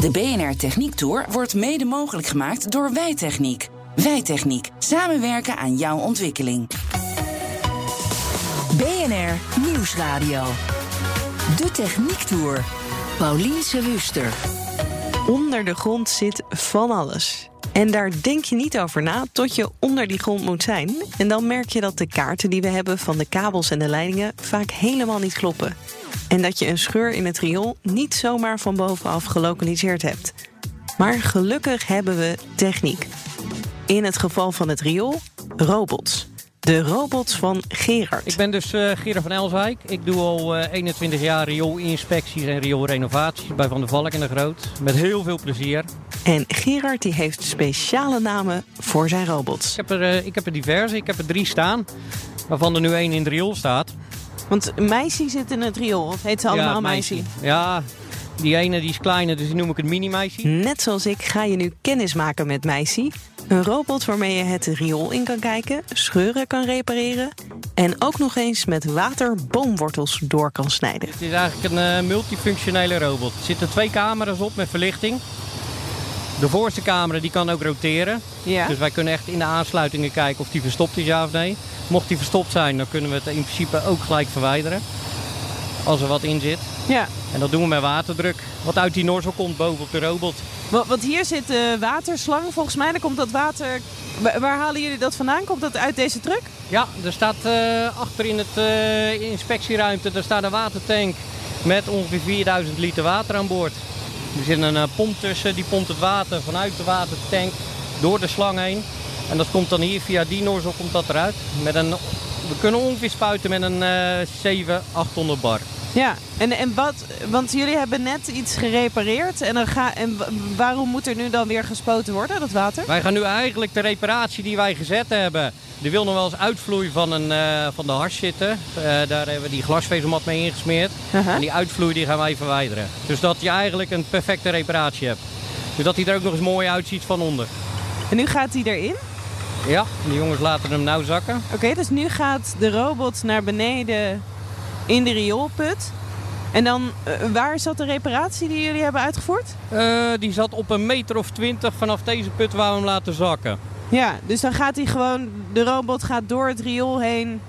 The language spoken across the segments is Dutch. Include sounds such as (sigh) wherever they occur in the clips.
De BNR Techniek Tour wordt mede mogelijk gemaakt door Wijtechniek. Wijtechniek. Samenwerken aan jouw ontwikkeling. BNR Nieuwsradio. De Techniek Tour. Paulien Wuster. Onder de grond zit van alles. En daar denk je niet over na tot je onder die grond moet zijn. En dan merk je dat de kaarten die we hebben van de kabels en de leidingen vaak helemaal niet kloppen. En dat je een scheur in het riool niet zomaar van bovenaf gelokaliseerd hebt. Maar gelukkig hebben we techniek. In het geval van het riool, robots. De robots van Gerard. Ik ben dus uh, Gerard van Elswijk. Ik doe al uh, 21 jaar rioolinspecties en rioolrenovaties bij Van der Valk en de Groot. Met heel veel plezier. En Gerard die heeft speciale namen voor zijn robots. Ik heb er, uh, ik heb er diverse. Ik heb er drie staan. Waarvan er nu één in het riool staat. Want Meisje zit in het riool, of heet ze allemaal ja, Meisje? Ja, die ene die is kleiner, dus die noem ik het mini-meisje. Net zoals ik ga je nu kennis maken met Meisje. Een robot waarmee je het riool in kan kijken, scheuren kan repareren... en ook nog eens met water boomwortels door kan snijden. Het is eigenlijk een uh, multifunctionele robot. Er zitten twee camera's op met verlichting. De voorste camera die kan ook roteren. Ja. Dus wij kunnen echt in de aansluitingen kijken of die verstopt is ja of nee. Mocht die verstopt zijn, dan kunnen we het in principe ook gelijk verwijderen. Als er wat in zit. Ja. En dat doen we met waterdruk. Wat uit die nozzle komt boven op de robot. Want hier zit de waterslang. Volgens mij dan komt dat water... Waar halen jullie dat vandaan? Komt dat uit deze truck? Ja, er staat uh, achter in het uh, inspectieruimte daar staat een watertank met ongeveer 4000 liter water aan boord. Er zit een uh, pomp tussen, die pompt het water vanuit de watertank door de slang heen. En dat komt dan hier via die nozzle komt dat eruit. Met een, we kunnen ongeveer spuiten met een uh, 700, 800 bar. Ja, en, en wat, want jullie hebben net iets gerepareerd. En, dan ga, en waarom moet er nu dan weer gespoten worden, dat water? Wij gaan nu eigenlijk de reparatie die wij gezet hebben. Die wil nog wel eens uitvloei van, een, uh, van de hars zitten. Uh, daar hebben we die glasvezelmat mee ingesmeerd. Uh -huh. En die uitvloei die gaan wij verwijderen. Dus dat je eigenlijk een perfecte reparatie hebt. Dus dat hij er ook nog eens mooi uitziet van onder. En nu gaat hij erin? Ja, de jongens laten hem nou zakken. Oké, okay, dus nu gaat de robot naar beneden in de rioolput. En dan, uh, waar zat de reparatie die jullie hebben uitgevoerd? Uh, die zat op een meter of twintig vanaf deze put waar we hem laten zakken. Ja, dus dan gaat hij gewoon, de robot gaat door het riool heen.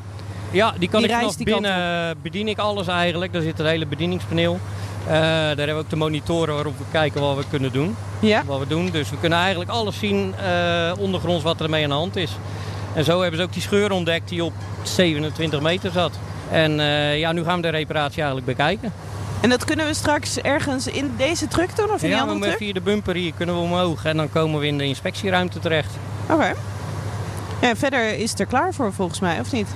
Ja, die kan die ik vanaf binnen, bedien ik alles eigenlijk. Daar zit een hele bedieningspaneel. Uh, daar hebben we ook de monitoren waarop we kijken wat we kunnen doen. Ja. Wat we doen. Dus we kunnen eigenlijk alles zien uh, ondergronds wat er ermee aan de hand is. En zo hebben ze ook die scheur ontdekt die op 27 meter zat. En uh, ja, nu gaan we de reparatie eigenlijk bekijken. En dat kunnen we straks ergens in deze truck doen of in ja, die andere we truck? via de bumper hier kunnen we omhoog en dan komen we in de inspectieruimte terecht. Oké. Okay. Ja, verder is het er klaar voor volgens mij, of niet?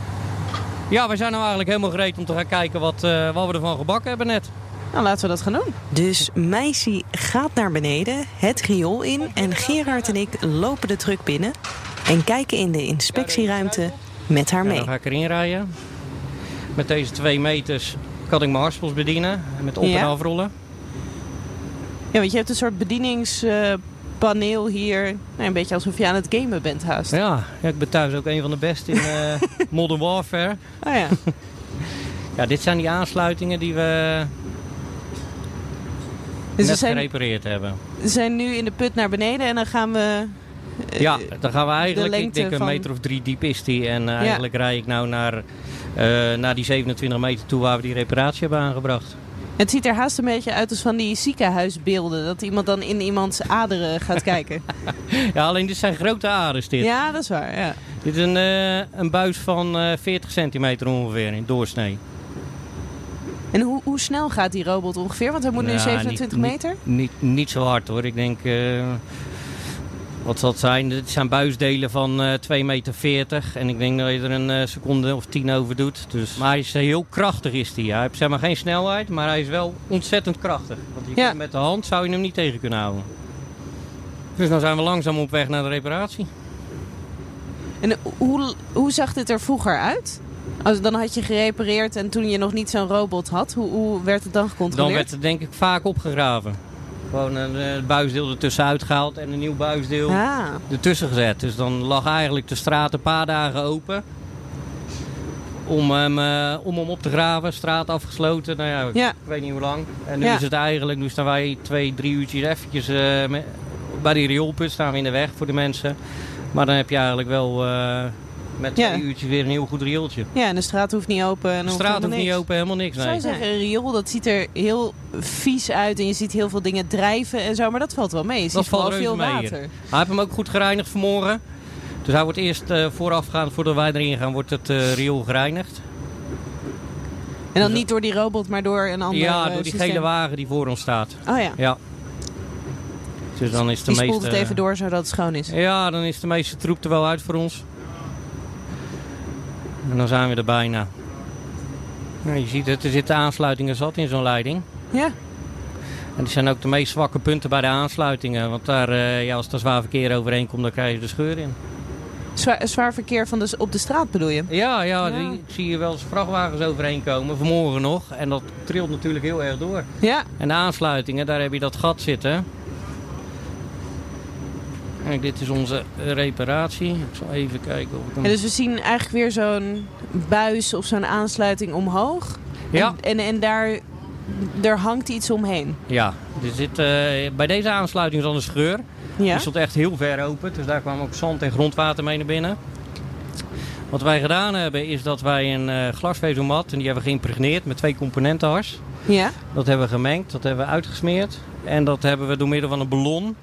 Ja, we zijn nou eigenlijk helemaal gereed om te gaan kijken wat, uh, wat we ervan gebakken hebben net. Nou, laten we dat gaan doen. Dus Meisje gaat naar beneden, het riool in en Gerard en ik lopen de truck binnen en kijken in de inspectieruimte met haar mee. Ja, dan ga ik erin rijden. Met deze twee meters kan ik mijn harspels bedienen. Met op- Ja. en afrollen. Ja, want je hebt een soort bedieningspaneel hier. Nou, een beetje alsof je aan het gamen bent haast. Ja, ja, ik ben thuis ook een van de beste in eh, (laughs) Modern Warfare. Oh ja. (laughs) Ja, dit zijn die aansluitingen die we Dus we net zijn, gerepareerd hebben. we zijn nu in de put naar beneden en dan gaan we... eh, Ja, dan gaan we eigenlijk, ik denk een van- meter of drie diep is die. En eh, eigenlijk rij ik nou naar, eh, naar die 27 meter toe waar we die reparatie hebben aangebracht. Het ziet er haast een beetje uit als van die ziekenhuisbeelden. Dat iemand dan in iemands aderen gaat (laughs) kijken. Ja, alleen dit zijn grote aders dit. ja, dat is waar. Ja. Dit is een, eh, een buis van eh 40 centimeter ongeveer in doorsnee. En hoe, hoe snel gaat die robot ongeveer? Want hij moet nu Ja, 27 niet- meter. Niet, niet zo hard hoor. Ik denk eh, wat zal het zijn? Dit zijn buisdelen van eh 2,40 meter. En ik denk dat je er een eh, seconde of tien over doet. Dus, maar hij is eh, heel krachtig is hij. Hij heeft zeg maar geen snelheid, maar hij is wel ontzettend krachtig. Want je Ja. kunt met de hand zou je hem niet tegen kunnen houden. Dus dan zijn we langzaam op weg naar de reparatie. En hoe, hoe zag dit er vroeger uit? Als, dan had je gerepareerd en toen je nog niet zo'n robot had, hoe, hoe werd het dan Dan gecontroleerd? werd het denk ik vaak opgegraven. Gewoon een eh, buisdeel ertussen uitgehaald en een nieuw buisdeel Ah, ertussen gezet. Dus dan lag eigenlijk de straat een paar dagen open. Om hem, eh, om hem op te graven, straat afgesloten. Nou ja, ik Ja. weet niet hoe lang. En nu Ja. is het eigenlijk, nu staan wij twee, drie uurtjes eventjes eh, bij die rioolput staan we in de weg voor de mensen. Maar dan heb je eigenlijk wel met Ja. twee uurtjes weer een heel goed riooltje. ja, en de straat hoeft niet open. En De straat hoeft niet open, helemaal niks. Ik zou Nee. zeggen, een riool, dat ziet er heel vies uit en je ziet heel veel dingen drijven en zo, maar dat valt wel mee. Je ziet Dat valt veel hier. water. Hij heeft hem ook goed gereinigd vanmorgen. Dus hij wordt eerst eh, voorafgaand, voordat wij erin gaan, wordt het eh, riool gereinigd. En dan niet door die robot, maar door een ander ja, eh, door die systeem. gele wagen die voor ons staat. Oh ja, Ja. Dus dan is de die spoelt het even door zodat het schoon is. Ja, dan is de meeste troep er wel uit voor ons. En dan zijn we er bijna. Nou, je ziet het, er zitten aansluitingen zat in zo'n leiding. Ja, En die zijn ook de meest zwakke punten bij de aansluitingen. Want daar, eh, ja, als er zwaar verkeer overheen komt, dan krijg je de scheur in. zwaar, zwaar verkeer van de, op de straat bedoel je? Ja, ja, Ja. Die, ik zie hier wel eens vrachtwagens overheen komen, vanmorgen nog. En dat trilt natuurlijk heel erg door. Ja, En de aansluitingen, daar heb je dat gat zitten. Kijk, dit is onze reparatie. Ik zal even kijken of ik hem... en dus we zien eigenlijk weer zo'n buis of zo'n aansluiting omhoog. Ja. En, en, en daar, daar hangt iets omheen. Ja, er zit, eh, bij deze aansluiting is al een scheur. Ja, Die stond echt heel ver open, dus daar kwam ook zand en grondwater mee naar binnen. Wat wij gedaan hebben is dat wij een eh, glasvezelmat, en die hebben we geïmpregneerd met twee componenten hars. ja. Dat hebben we gemengd, dat hebben we uitgesmeerd. En dat hebben we door middel van een ballon,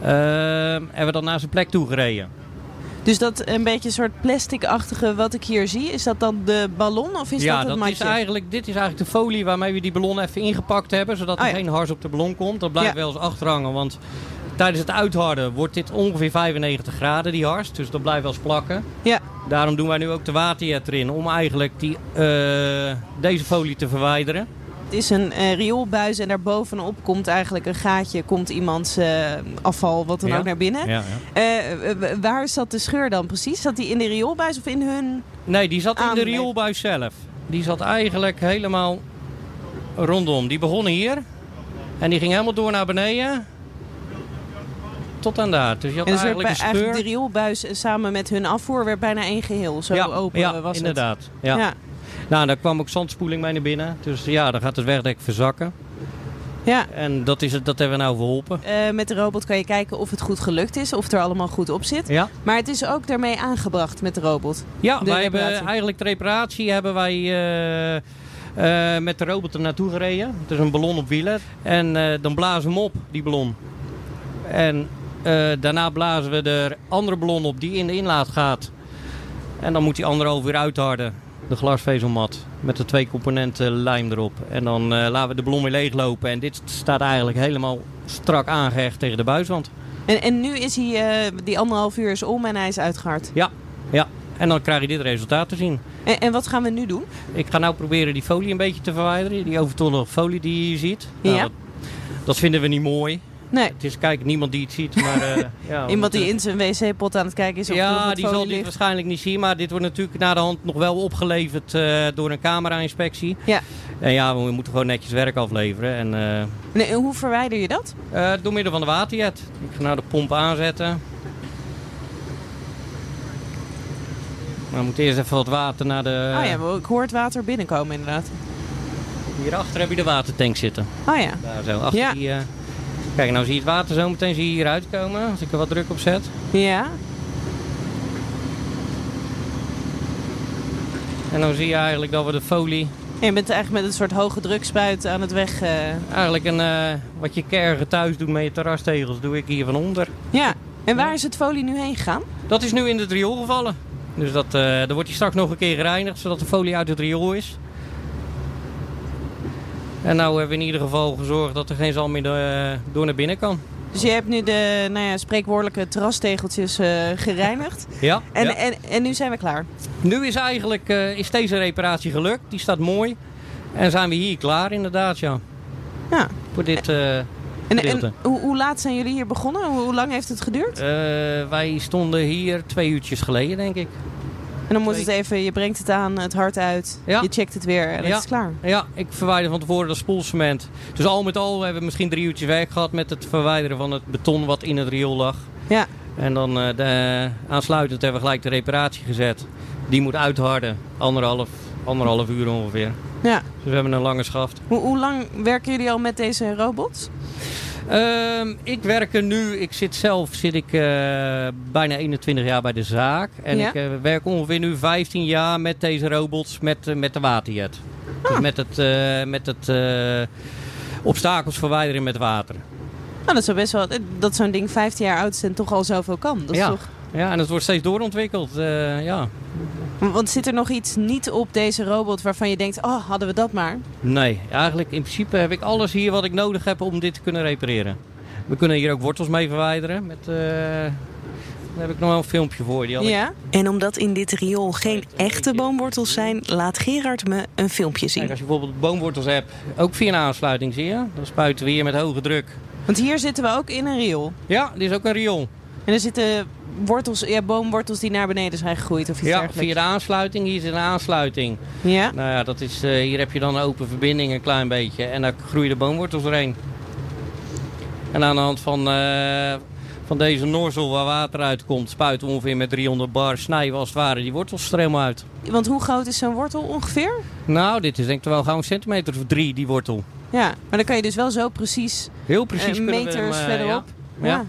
hebben we dat naar zijn plek toe gereden. Dus dat een beetje een soort plastic-achtige wat ik hier zie, is dat dan de ballon of is ja, dat het dat is eigenlijk, dit is eigenlijk de folie waarmee we die ballon even ingepakt hebben. Zodat er Oh ja. geen hars op de ballon komt. Dat blijft Ja. wel eens achterhangen. Want tijdens het uitharden wordt dit ongeveer 95 graden, die hars. Dus dat blijft wel eens plakken. Ja, Daarom doen wij nu ook de waterjet erin. Om eigenlijk die, eh, deze folie te verwijderen. Het is een eh, rioolbuis en daarbovenop komt eigenlijk een gaatje, komt iemands eh, afval, wat dan Ja. ook naar binnen. Ja, ja. Eh, waar zat de scheur dan precies? Zat die in de rioolbuis of in hun... Nee, die zat in de rioolbuis zelf. Die zat eigenlijk helemaal rondom. Die begon hier. En die ging helemaal door naar beneden. Tot aan daar. Dus je had En dus eigenlijk bij, de rioolbuis samen met hun afvoer werd bijna één geheel. Zo open ja, was inderdaad. Ja. het. Nou, daar kwam ook zandspoeling mee naar binnen. Dus ja, dan gaat het wegdek verzakken. ja. En dat, is het, dat hebben we nou verholpen. Eh, met de robot kan je kijken of het goed gelukt is, of het er allemaal goed op zit. Ja, Maar het is ook daarmee aangebracht met de robot. ja De wij hebben eigenlijk de reparatie hebben wij eh, eh, met de robot er naartoe gereden. Het is een ballon op wielen. En dan blazen we hem op, die ballon. En daarna blazen we de andere ballon op die in de inlaat gaat. En dan moet die anderhalf uur uitharden. De glasvezelmat met de twee componenten lijm erop. En dan eh, laten we de ballon weer leeglopen. En dit staat eigenlijk helemaal strak aangehecht tegen de buiswand. En, en nu is hij, eh, die anderhalf uur is om en hij is uitgehard. Ja, ja. En dan krijg je dit resultaat te zien. En, en wat gaan we nu doen? Ik ga nou proberen die folie een beetje te verwijderen. Die overtollige folie die je hier ziet. Nou, Ja. dat, dat vinden we niet mooi. Nee, Het is kijk niemand die het ziet. Maar, eh, (laughs) ja, iemand die moeten- in zijn wc-pot aan het kijken is of Ja, die zal dit ligt. waarschijnlijk niet zien. Maar dit wordt natuurlijk na de hand nog wel opgeleverd eh, door een camera-inspectie. Ja. En ja, we moeten gewoon netjes werk afleveren. En, eh, Nee, en hoe verwijder je dat? eh, door middel van de waterjet. Ik ga nou de pomp aanzetten. Nou, we moeten eerst even wat water naar de... oh ja, ik hoor het water binnenkomen inderdaad. Hierachter heb je de watertank zitten. Oh ja. Daar zo, achter Ja. die... Kijk, nou zie je het water zo meteen zie je hier uitkomen. Als ik er wat druk op zet. Ja. En dan zie je eigenlijk dat we de folie... En je bent eigenlijk met een soort hoge drukspuit aan het weg. eh, Eigenlijk een, eh, wat je kergen thuis doet met je terrastegels, doe ik hier van onder. Ja. En waar Ja. is het folie nu heen gegaan? Dat is nu in het riool gevallen. Dus dat, eh dan wordt hij straks nog een keer gereinigd, zodat de folie uit het riool is. En nou hebben we in ieder geval gezorgd dat er geen zand meer eh, door naar binnen kan. Dus je hebt nu de nou ja, spreekwoordelijke terrastegeltjes uh, gereinigd. (laughs) ja, en, ja. En, en nu zijn we klaar? Nu is eigenlijk uh, is deze reparatie gelukt. Die staat mooi. En zijn we hier klaar inderdaad, ja. Ja. Voor dit uh, en, en hoe, hoe, laat zijn jullie hier begonnen? Hoe, hoe lang heeft het geduurd? wij stonden hier twee uurtjes geleden, denk ik. En dan moet het even, je brengt het aan, het hart uit, ja. je checkt het weer en ja. het is klaar. Ja, ik verwijder van tevoren dat spoelcement. Dus al met al hebben we misschien drie uurtjes werk gehad met het verwijderen van het beton wat in het riool lag. Ja. En dan uh, de, aansluitend hebben we gelijk de reparatie gezet. Die moet uitharden, anderhalf, anderhalf uur ongeveer. Ja. Dus we hebben een lange schaft. Hoe, hoe lang werken jullie al met deze robots? Uh, ik werk er nu, ik zit zelf zit ik, uh, bijna 21 jaar bij de zaak. En ja? ik uh, werk ongeveer nu 15 jaar met deze robots met, uh, met de waterjet. Ah. Dus met het, met het obstakels verwijderen met water. Nou, dat is best wel dat zo'n ding 15 jaar oud is en toch al zoveel kan. Dat is ja. toch... ja, en het wordt steeds doorontwikkeld. ja. Want zit er nog iets niet op deze robot waarvan je denkt, oh, hadden we dat maar? Nee, eigenlijk in principe heb ik alles hier wat ik nodig heb om dit te kunnen repareren. We kunnen hier ook wortels mee verwijderen. Met, uh, daar heb ik nog wel een filmpje voor. Die ja? En omdat in dit riool geen echte boomwortels zijn, laat Gerard me een filmpje zien. Kijk, als je bijvoorbeeld boomwortels hebt, ook via een aansluiting zie je. Dan spuiten we hier met hoge druk. Want hier zitten we ook in een riool. Ja, dit is ook een riool. En er zitten wortels, ja, boomwortels die naar beneden zijn gegroeid of iets Ja, dergelijks. via de aansluiting. Hier zit een aansluiting. Ja? Nou ja, dat is, uh, hier heb je dan een open verbinding een klein beetje. En daar groeien de boomwortels doorheen. En aan de hand van, uh, van deze nozzle waar water uitkomt, spuiten we ongeveer met 300 bar, snijden we als het ware die wortels er helemaal uit. Want hoe groot is zo'n wortel ongeveer? Nou, dit is denk ik wel gauw een centimeter of drie, die wortel. Ja, maar dan kan je dus wel zo precies, Heel precies uh, meters verderop. Ja. ja.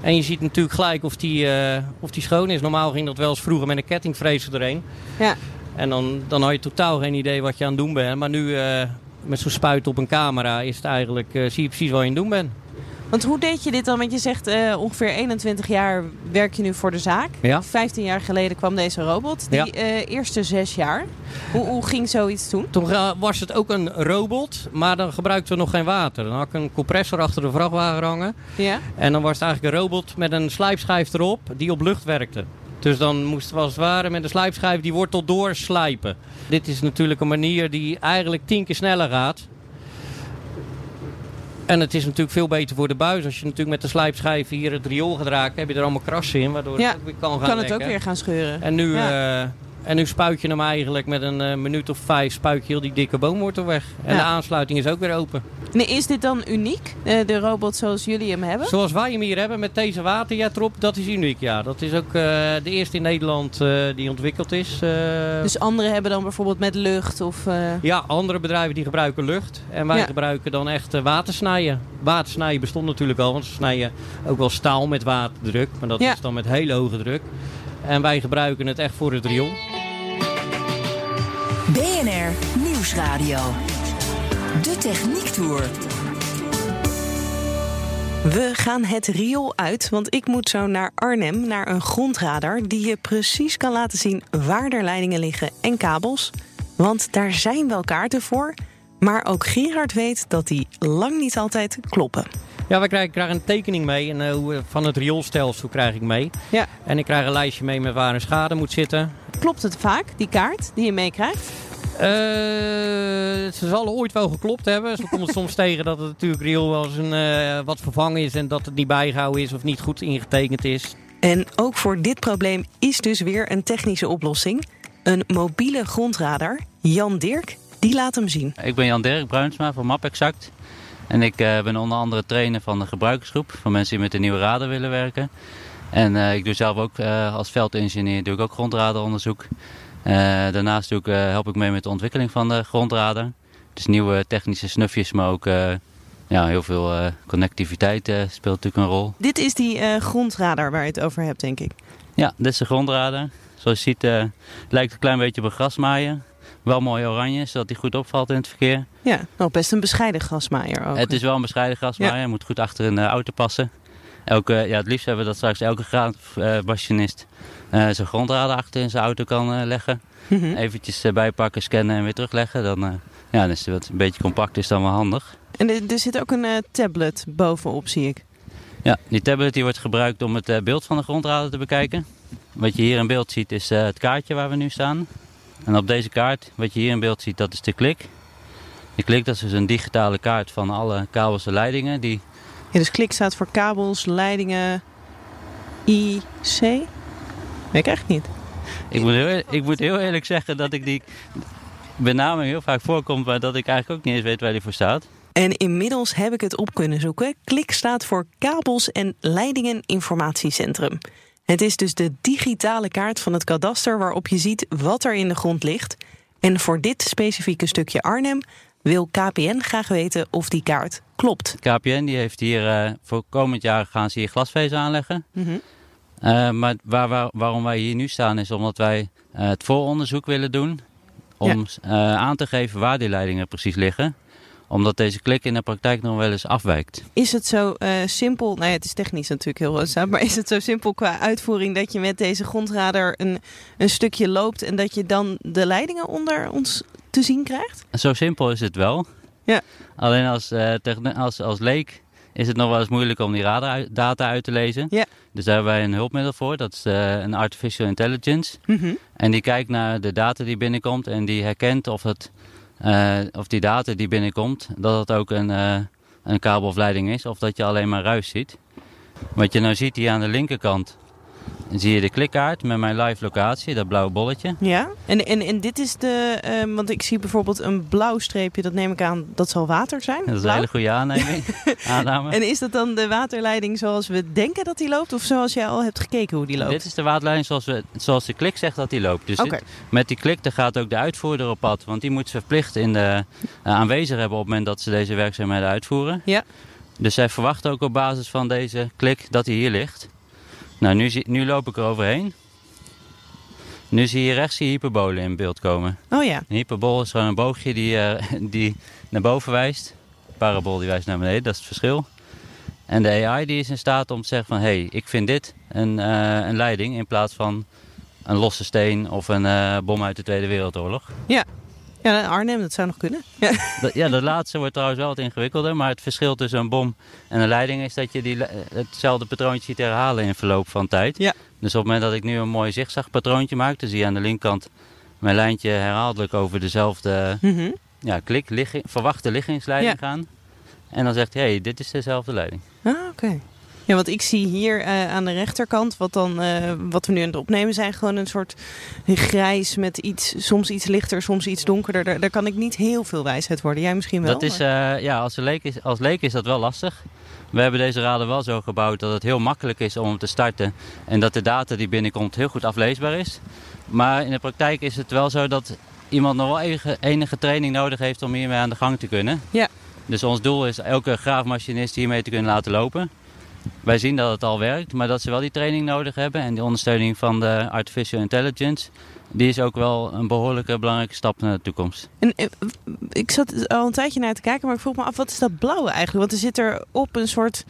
En je ziet natuurlijk gelijk of die, uh, of die schoon is. Normaal ging dat wel eens vroeger met een kettingvrees erheen. Ja. En dan, dan had je totaal geen idee wat je aan het doen bent. Maar nu uh, met zo'n spuit op een camera is het eigenlijk, uh, zie je precies wat je aan het doen bent. Want hoe deed je dit dan? Want je zegt uh, ongeveer 21 jaar werk je nu voor de zaak. Ja. 15 jaar geleden kwam deze robot. Die ja. uh, eerste zes jaar. Hoe, hoe, ging zoiets toen? Toen was het ook een robot, maar dan gebruikten we nog geen water. Dan had ik een compressor achter de vrachtwagen hangen. Ja. En dan was het eigenlijk een robot met een slijpschijf erop die op lucht werkte. Dus dan moesten we als het ware met een slijpschijf die wortel doorslijpen. Dit is natuurlijk een manier die eigenlijk tien keer sneller gaat. En het is natuurlijk veel beter voor de buis. Als je natuurlijk met de slijpschijf hier het riool gaat raken, heb je er allemaal krassen in. Waardoor ja, het ook weer kan gaan kan het lekken. ook weer gaan scheuren. En nu, ja. uh, en nu spuit je hem eigenlijk met een uh, minuut of vijf spuit je heel die dikke boomwortel weg. En Ja. de aansluiting is ook weer open. Nee, is dit dan uniek, eh, de robot zoals jullie hem hebben? Zoals wij hem hier hebben met deze waterjet erop, dat is uniek. Ja, dat is ook uh, de eerste in Nederland die ontwikkeld is. Dus anderen hebben dan bijvoorbeeld met lucht of... eh, Ja, andere bedrijven die gebruiken lucht. En wij Ja. gebruiken dan echt watersnijden. Watersnijden bestond natuurlijk al, want ze snijden ook wel staal met waterdruk. Maar dat Ja. is dan met hele hoge druk. En wij gebruiken het echt voor het riool. BNR Nieuwsradio. De Techniek Tour. We gaan het riool uit, want ik moet zo naar Arnhem, naar een grondradar die je precies kan laten zien waar er leidingen liggen en kabels. Want daar zijn wel kaarten voor, maar ook Gerard weet dat die lang niet altijd kloppen. Ja, wij krijgen, krijgen een tekening mee en, uh, hoe- van het rioolstelsel krijg ik mee. Ja. En ik krijg een lijstje mee met waar een schade moet zitten. Klopt het vaak, die kaart die je meekrijgt? Uh, ze zal ooit wel geklopt hebben. Zo komt (laughs) soms tegen dat het natuurlijk riool wel eens een, uh, wat vervangen is en dat het niet bijgehouden is of niet goed ingetekend is. En ook voor dit probleem is dus weer een technische oplossing. Een mobiele grondradar. Jan Dirk, die laat hem zien. Ik ben Jan Dirk Bruinsma van Map Exact. En ik uh, ben onder andere trainer van de gebruikersgroep. Van mensen die met een nieuwe radar willen werken. En uh, ik doe zelf ook uh, als veldingenieur doe ik ook grondradaronderzoek. Uh, daarnaast doe ik, help ik mee met de ontwikkeling van de grondradar. Dus nieuwe technische snufjes, maar ook ja, heel veel connectiviteit speelt natuurlijk een rol. Dit is die grondradar waar je het over hebt, denk ik. Ja, dit is de grondradar. Zoals je ziet lijkt het een klein beetje op een grasmaaier. Wel mooi oranje, zodat hij goed opvalt in het verkeer. Ja, nog best een bescheiden grasmaaier ook. Het is wel een bescheiden grasmaaier, ja. moet goed achter een auto passen. Elke, ja, het liefst hebben we dat straks elke graadmachinist uh, zijn grondradar achter in zijn auto kan leggen. Mm -hmm. Eventjes bijpakken, scannen en weer terugleggen. Dan Ja, dus wat een beetje compact is dan wel handig. En er, zit ook een uh, tablet bovenop, zie ik. Ja, die tablet die wordt gebruikt om het uh, beeld van de grondradar te bekijken. Wat je hier in beeld ziet is uh, het kaartje waar we nu staan. En op deze kaart, wat je hier in beeld ziet, dat is de klik. De klik dat is dus een digitale kaart van alle kabels en leidingen. Die... Ja, dus klik staat voor kabels, leidingen, IC? Weet ik echt niet. Ik moet, heel, ik moet heel eerlijk zeggen dat ik die benaming heel vaak voorkomt, maar dat ik eigenlijk ook niet eens weet waar die voor staat. En inmiddels heb ik het op kunnen zoeken. Klik staat voor Kabels en Leidingen Informatiecentrum. Het is dus de digitale kaart van het kadaster waarop je ziet wat er in de grond ligt. En voor dit specifieke stukje Arnhem wil KPN graag weten of die kaart klopt. KPN die heeft hier uh, voor komend jaar gaan ze hier glasvezel aanleggen. Mm -hmm. uh, maar waar, waar, waarom wij hier nu staan is omdat wij uh, het vooronderzoek willen doen. Om ja. aan te geven waar die leidingen precies liggen omdat deze klik in de praktijk nog wel eens afwijkt. Is het zo uh, simpel, nou ja, het is technisch natuurlijk heel roodzaam, maar is het zo simpel qua uitvoering dat je met deze grondradar een, een stukje loopt en dat je dan de leidingen onder ons te zien krijgt? Zo simpel is het wel. Ja. Alleen als, uh, als, als leek is het nog wel eens moeilijk om die radardata uit te lezen. Ja. Dus daar hebben wij een hulpmiddel voor. Dat is uh, een artificial intelligence. Mm -hmm. En die kijkt naar de data die binnenkomt en die herkent of het of die data die binnenkomt, dat het ook een, uh, een leiding is, of dat je alleen maar ruis ziet. Wat je nou ziet hier aan de linkerkant, zie je de klikkaart met mijn live locatie, dat blauwe bolletje. Ja, en, en, en dit is de, um, want ik zie bijvoorbeeld een blauw streepje, dat neem ik aan, dat zal water zijn? Dat is blauw? een hele goede aanneming, (laughs) aanname. En is dat dan de waterleiding zoals we denken dat die loopt, of zoals jij al hebt gekeken hoe die loopt? Dit is de waterleiding zoals, we, zoals de klik zegt dat die loopt. Dus okay. dit, met die klik daar gaat ook de uitvoerder op pad, want die moet ze verplicht in de, uh, aanwezig hebben op het moment dat ze deze werkzaamheden uitvoeren. Ja. Dus zij verwachten ook op basis van deze klik dat hij hier ligt. Nou, nu, zie, nu loop ik er overheen. Nu zie je rechts die hyperbole in beeld komen. Oh ja. Een hyperbol is gewoon een boogje die, uh, (laughs) die naar boven wijst. Een parabool die wijst naar beneden, dat is het verschil. En de AI die is in staat om te zeggen van... hé, hey, ik vind dit een, uh, een leiding in plaats van een losse steen of een uh, bom uit de Tweede Wereldoorlog. Ja. Ja, Arnhem, dat zou nog kunnen. Ja. Dat laatste wordt trouwens wel wat ingewikkelder. Maar het verschil tussen een bom en een leiding is dat je die, hetzelfde patroontje ziet herhalen in verloop van tijd. Ja. Dus op het moment dat ik nu een mooi zigzagpatroontje maak, dan zie je aan de linkerkant mijn lijntje herhaaldelijk over dezelfde mm -hmm. ja, klik, ligging, verwachte liggingsleiding Ja. gaan. En dan zegt hij, hey, dit is dezelfde leiding. Ah, oké. Ja, want ik zie hier uh, aan de rechterkant, wat, dan, uh, wat we nu aan het opnemen zijn, gewoon een soort grijs met iets, soms iets lichter, soms iets donkerder. Daar, daar kan ik niet heel veel wijsheid worden. Jij misschien wel. Dat is, uh, ja, als leek, is, als leek is dat wel lastig. We hebben deze radar wel zo gebouwd dat het heel makkelijk is om hem te starten. En dat de data die binnenkomt heel goed afleesbaar is. Maar in de praktijk is het wel zo dat iemand nog wel enige, enige training nodig heeft om hiermee aan de gang te kunnen. Ja. Dus ons doel is elke graafmachinist hiermee te kunnen laten lopen. Wij zien dat het al werkt, maar dat ze wel die training nodig hebben. En die ondersteuning van de artificial intelligence, die is ook wel een behoorlijke belangrijke stap naar de toekomst. En uh, ik zat al een tijdje naar te kijken, maar ik vroeg me af, wat is dat blauwe eigenlijk? Want er zit er op een soort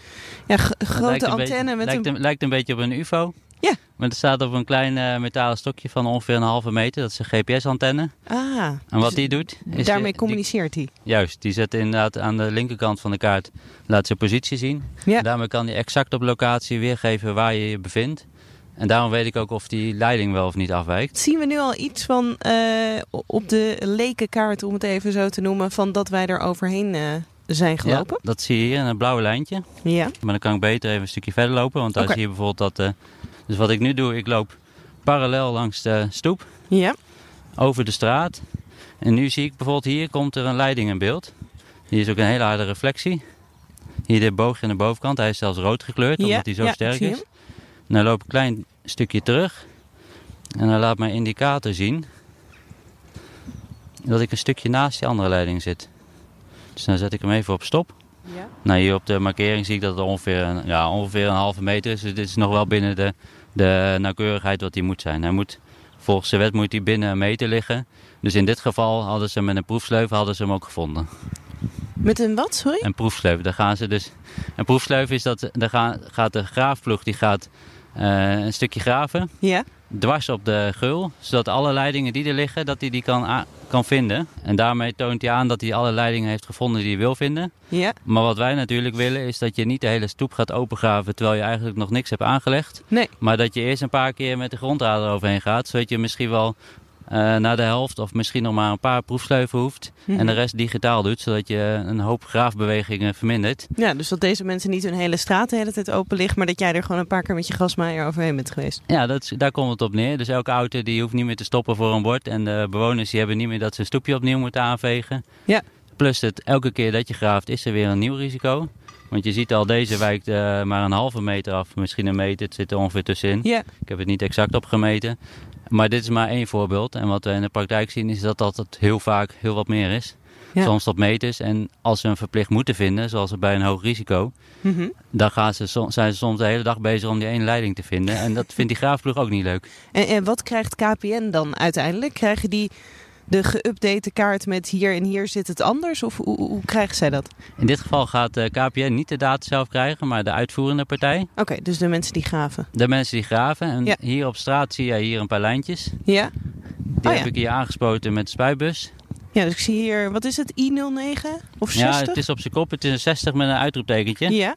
ja, grote antenne beetje, met lijkt een... Lijkt een beetje op een ufo. Ja. Maar het staat op een klein uh, metalen stokje van ongeveer een halve meter. Dat is een GPS-antenne. Ah. En wat die doet... Is daarmee communiceert hij? Juist. Die zet inderdaad aan de linkerkant van de kaart laat zijn positie zien. Ja. En daarmee kan hij exact op locatie weergeven waar je je bevindt. En daarom weet ik ook of die leiding wel of niet afwijkt. Zien we nu al iets van uh, op de lekenkaart, om het even zo te noemen, van dat wij er overheen uh, zijn gelopen? Ja, dat zie je hier in een blauwe lijntje. Ja. Maar dan kan ik beter even een stukje verder lopen. Want daar okay. zie je bijvoorbeeld dat... Dus wat ik nu doe, ik loop parallel langs de stoep. Ja. Over de straat. En nu zie ik bijvoorbeeld hier komt er een leiding in beeld. Hier is ook een hele harde reflectie. Hier dit boogje aan de bovenkant. Hij is zelfs rood gekleurd, ja. omdat hij zo ja, sterk is. En dan loop ik een klein stukje terug. En dan laat mijn indicator zien dat ik een stukje naast die andere leiding zit. Dus dan zet ik hem even op stop. Ja. Nou, hier op de markering zie ik dat het ongeveer een, ja, ongeveer een halve meter is. Dus dit is nog wel binnen de, de nauwkeurigheid wat hij moet zijn. Hij moet, volgens de wet moet hij binnen een meter liggen. Dus in dit geval hadden ze met een proefsleuven hadden ze hem ook gevonden. Met een wat, sorry? Een proefsleuven. Daar gaan ze dus, een proefsleuven is dat daar gaan, gaat de graafploeg die gaat uh, een stukje graven. Ja. dwars op de geul. Zodat alle leidingen die er liggen, dat hij die kan, kan vinden. En daarmee toont hij aan dat hij alle leidingen heeft gevonden die hij wil vinden. Ja. Maar wat wij natuurlijk willen is dat je niet de hele stoep gaat opengraven terwijl je eigenlijk nog niks hebt aangelegd. Nee. Maar dat je eerst een paar keer met de grondrader overheen gaat. Zodat je misschien wel naar de helft of misschien nog maar een paar proefsleuven hoeft. En de mhm. rest digitaal doet, zodat je een hoop graafbewegingen vermindert. Ja, dus dat deze mensen niet hun hele straat de hele tijd open ligt, maar dat jij er gewoon een paar keer met je gasmaaier overheen bent geweest. Ja, dat, daar komt het op neer. Dus elke auto die hoeft niet meer te stoppen voor een bord. En de bewoners die hebben niet meer dat ze een stoepje opnieuw moeten aanvegen. Ja. Plus het, elke keer dat je graaft is er weer een nieuw risico. Want je ziet al, deze wijkt uh, maar een halve meter af, misschien een meter. Het zit er ongeveer tussenin. Ja. Ik heb het niet exact opgemeten. Maar dit is maar één voorbeeld. En wat we in de praktijk zien is dat dat heel vaak heel wat meer is. Soms tot meters. En als ze een verplicht moeten vinden, zoals bij een hoog risico, mm dan gaan ze, zijn ze soms de hele dag bezig om die ene leiding te vinden. En dat vindt die graafploeg ook niet leuk. En, en wat krijgt KPN dan uiteindelijk? Krijgen die de geüpdate kaart met hier en hier zit het anders? Of hoe, hoe krijgen zij dat? In dit geval gaat eh, KPN niet de data zelf krijgen, maar de uitvoerende partij. Oké, dus de mensen die graven. De mensen die graven. En hier op straat zie je hier een paar lijntjes. Ja. Die oh, heb ik hier aangespoten met de spuitbus. Ja, dus ik zie hier, wat is het, I09 of 60? Ja, het is op zijn kop. Het is een 60 met een uitroeptekentje. Ja.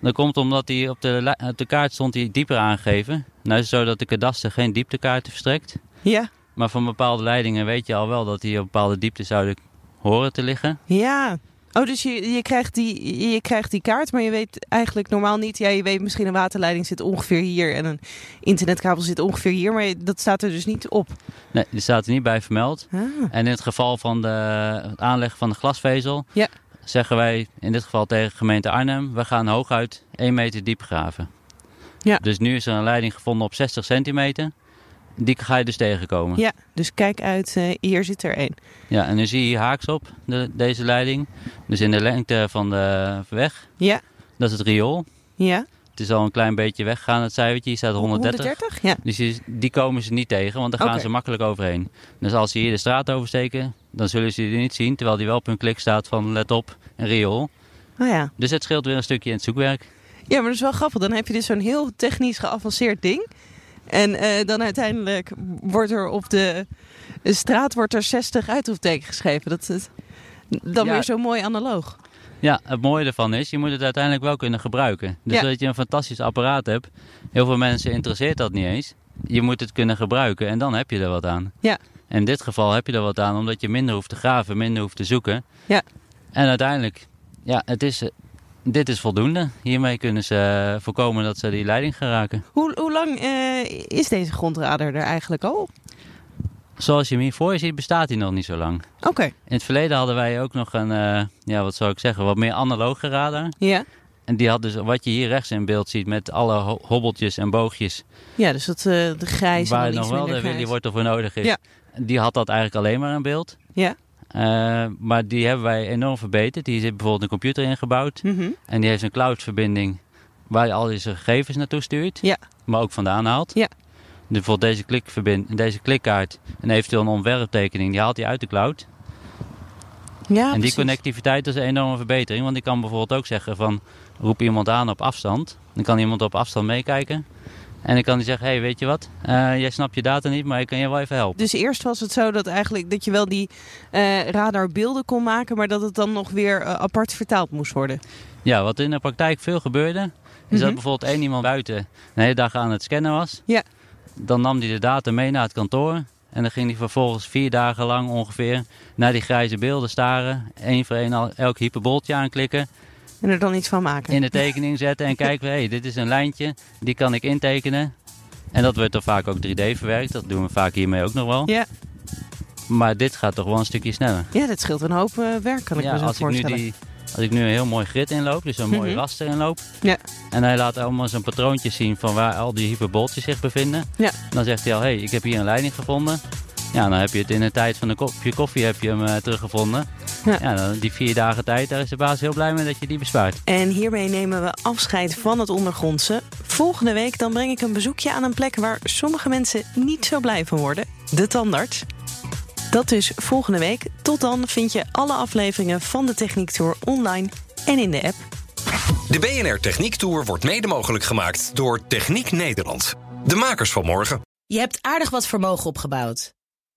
Dat komt omdat hij op de, op de kaart stond hij dieper aangegeven. Nou is het zo dat de kadaster geen dieptekaarten verstrekt. Ja. Maar van bepaalde leidingen weet je al wel dat die op bepaalde diepte zouden horen te liggen. Ja. Oh, dus je, je, krijgt die, je krijgt die kaart, maar je weet eigenlijk normaal niet. Ja, je weet misschien een waterleiding zit ongeveer hier en een internetkabel zit ongeveer hier, maar dat staat er dus niet op. Nee, die staat er niet bij vermeld. Ah. En in het geval van de, het aanleggen van de glasvezel, ja. zeggen wij in dit geval tegen gemeente Arnhem, we gaan hooguit 1 meter diep graven. Ja. Dus nu is er een leiding gevonden op 60 centimeter. Die ga je dus tegenkomen. Ja, dus kijk uit, uh, hier zit er één. Ja, en nu zie je hier haaks op, de, deze leiding. Dus in de lengte van de weg. Ja. Dat is het riool. Ja. Het is al een klein beetje weggegaan, het cijfertje. Hier staat 130. 130, ja. Dus die komen ze niet tegen, want daar gaan ze makkelijk overheen. Dus als ze hier de straat oversteken, dan zullen ze die niet zien. Terwijl die wel op hun klik staat van let op, een riool. Oh ja. Dus het scheelt weer een stukje in het zoekwerk. Ja, maar dat is wel grappig. Dan heb je dus zo'n heel technisch geavanceerd ding. En uh, dan uiteindelijk wordt er op de straat wordt er 60 uitroepteken geschreven. Dat is dan weer zo mooi analoog. Ja, het mooie ervan is, je moet het uiteindelijk wel kunnen gebruiken. Dus dat je een fantastisch apparaat hebt. Heel veel mensen interesseert dat niet eens. Je moet het kunnen gebruiken en dan heb je er wat aan. Ja. En in dit geval heb je er wat aan omdat je minder hoeft te graven, minder hoeft te zoeken. Ja. En uiteindelijk, ja, het is dit is voldoende. Hiermee kunnen ze eh, voorkomen dat ze die leiding gaan raken. Hoe, hoe lang uh, is deze grondradar er eigenlijk al? Zoals je hem hier voor je ziet, bestaat hij nog niet zo lang. Oké. In het verleden hadden wij ook nog een, uh, ja, wat zou ik zeggen, wat meer analoge radar. Ja. En die had dus wat je hier rechts in beeld ziet met alle hobbeltjes en boogjes. Ja, dus dat uh, de grijze Waar nog wel de Willy Wortel voor nodig is. Ja. Die had dat eigenlijk alleen maar in beeld. Ja. Uh, maar die hebben wij enorm verbeterd. Die zit bijvoorbeeld een computer ingebouwd. Mm -hmm. En die heeft een cloudverbinding waar je al deze gegevens naartoe stuurt. Ja. Maar ook vandaan haalt. Ja. Dus bijvoorbeeld deze, klikverbind deze klikkaart en eventueel een ontwerptekening, die haalt hij uit de cloud. Ja, en die precies. connectiviteit is een enorme verbetering. Want ik kan bijvoorbeeld ook zeggen van roep iemand aan op afstand. Dan kan iemand op afstand meekijken. En dan kan hij zeggen, hey, weet je wat, uh, jij snapt je data niet, maar ik kan je wel even helpen. Dus eerst was het zo dat, eigenlijk, dat je wel die uh, radarbeelden kon maken, maar dat het dan nog weer uh, apart vertaald moest worden. Ja, wat in de praktijk veel gebeurde, is mm -hmm. dat bijvoorbeeld één iemand buiten een hele dag aan het scannen was. Ja. Dan nam hij de data mee naar het kantoor. En dan ging hij vervolgens vier dagen lang ongeveer naar die grijze beelden staren. Eén voor één elk hyperboltje aanklikken. En er dan iets van maken. In de tekening zetten en kijken, hé, hey, dit is een lijntje, die kan ik intekenen. En dat wordt dan vaak ook 3D verwerkt, dat doen we vaak hiermee ook nog wel. Ja. Maar dit gaat toch wel een stukje sneller. Ja, dit scheelt een hoop uh, werk, kan ik ja, me zo als voorstellen. Ik nu die, als ik nu een heel mooi grid inloop, dus een mooi Mm -hmm. raster inloop. Ja. En hij laat allemaal zijn patroontjes zien van waar al die hyperboltjes zich bevinden. Ja. Dan zegt hij al, hé, hey, ik heb hier een leiding gevonden. Ja, dan heb je het in de tijd van een kopje koffie heb je hem uh, teruggevonden. Ja. ja dan, die vier dagen tijd, daar is de baas heel blij mee dat je die bespaart. En hiermee nemen we afscheid van het ondergrondse. Volgende week dan breng ik een bezoekje aan een plek waar sommige mensen niet zo blij van worden. De tandarts. Dat dus volgende week. Tot dan vind je alle afleveringen van de Techniek Tour online en in de app. De BNR Techniek Tour wordt mede mogelijk gemaakt door Techniek Nederland. De makers van morgen. Je hebt aardig wat vermogen opgebouwd.